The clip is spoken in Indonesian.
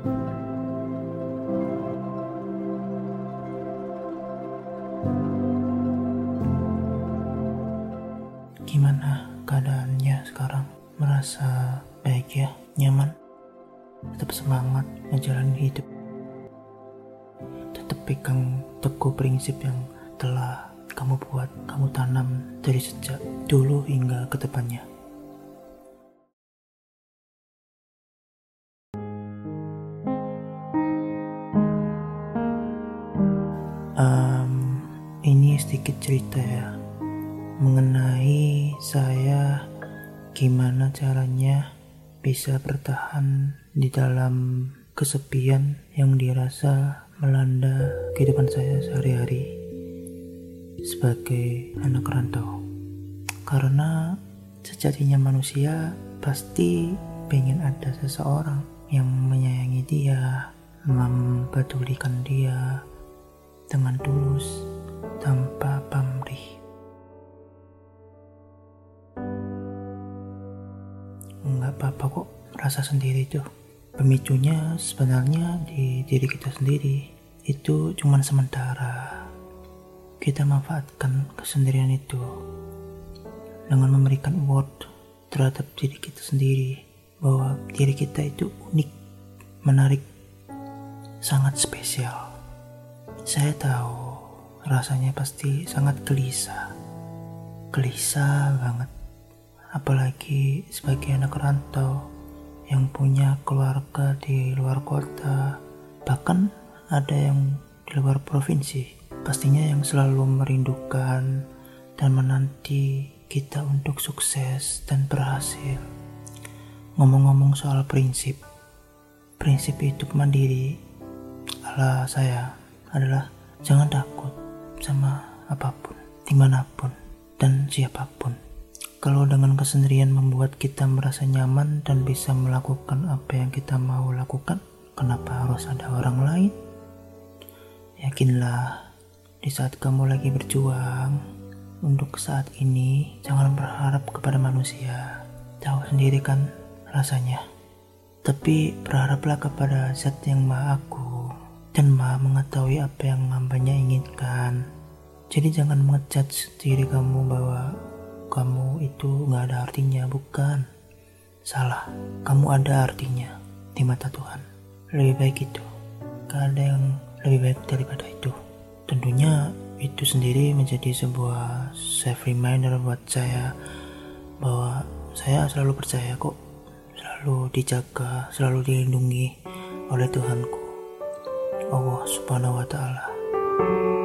Gimana keadaannya sekarang? Merasa baik ya? Nyaman? Tetap semangat menjalani hidup? Tetap pegang teguh prinsip yang telah kamu buat, kamu tanam dari sejak dulu hingga ke depannya. Sedikit cerita ya mengenai saya gimana caranya bisa bertahan di dalam kesepian yang dirasa melanda kehidupan saya sehari-hari sebagai anak rantau. Karena sejatinya manusia pasti pengen ada seseorang yang menyayangi dia mempedulikan dia dengan tulus tanpa pamrih. Nggak apa-apa kok merasa sendiri tuh. Pemicunya sebenarnya di diri kita sendiri. Itu cuma sementara. Kita manfaatkan kesendirian itu dengan memberikan award terhadap diri kita sendiri bahwa diri kita itu unik menarik sangat spesial. Saya tahu rasanya pasti sangat gelisah. Gelisah banget. Apalagi sebagai anak rantau yang punya keluarga di luar kota, bahkan ada yang di luar provinsi. Pastinya yang selalu merindukan dan menanti kita untuk sukses dan berhasil. Ngomong-ngomong soal prinsip, prinsip hidup mandiri ala saya adalah jangan takut sama apa pun, di mana pun, dan siapa pun. Kalau dengan kesendirian membuat kita merasa nyaman dan bisa melakukan apa yang kita mau lakukan, kenapa harus ada orang lain? Yakinlah, di saat kamu lagi berjuang untuk saat ini, jangan berharap kepada manusia. Tahu sendiri kan rasanya. Tapi berharaplah kepada zat yang maha aku dan maha mengetahui apa yang hambanya inginkan. Jadi jangan mengejudge diri kamu bahwa kamu itu gak ada artinya, bukan? Salah, kamu ada artinya di mata Tuhan. Lebih baik itu. Gak ada yang lebih baik daripada itu. Tentunya itu sendiri menjadi sebuah safe reminder buat saya bahwa saya selalu percaya kok, selalu dijaga, selalu dilindungi oleh Tuhanku. Allah Subhanahu wa taala.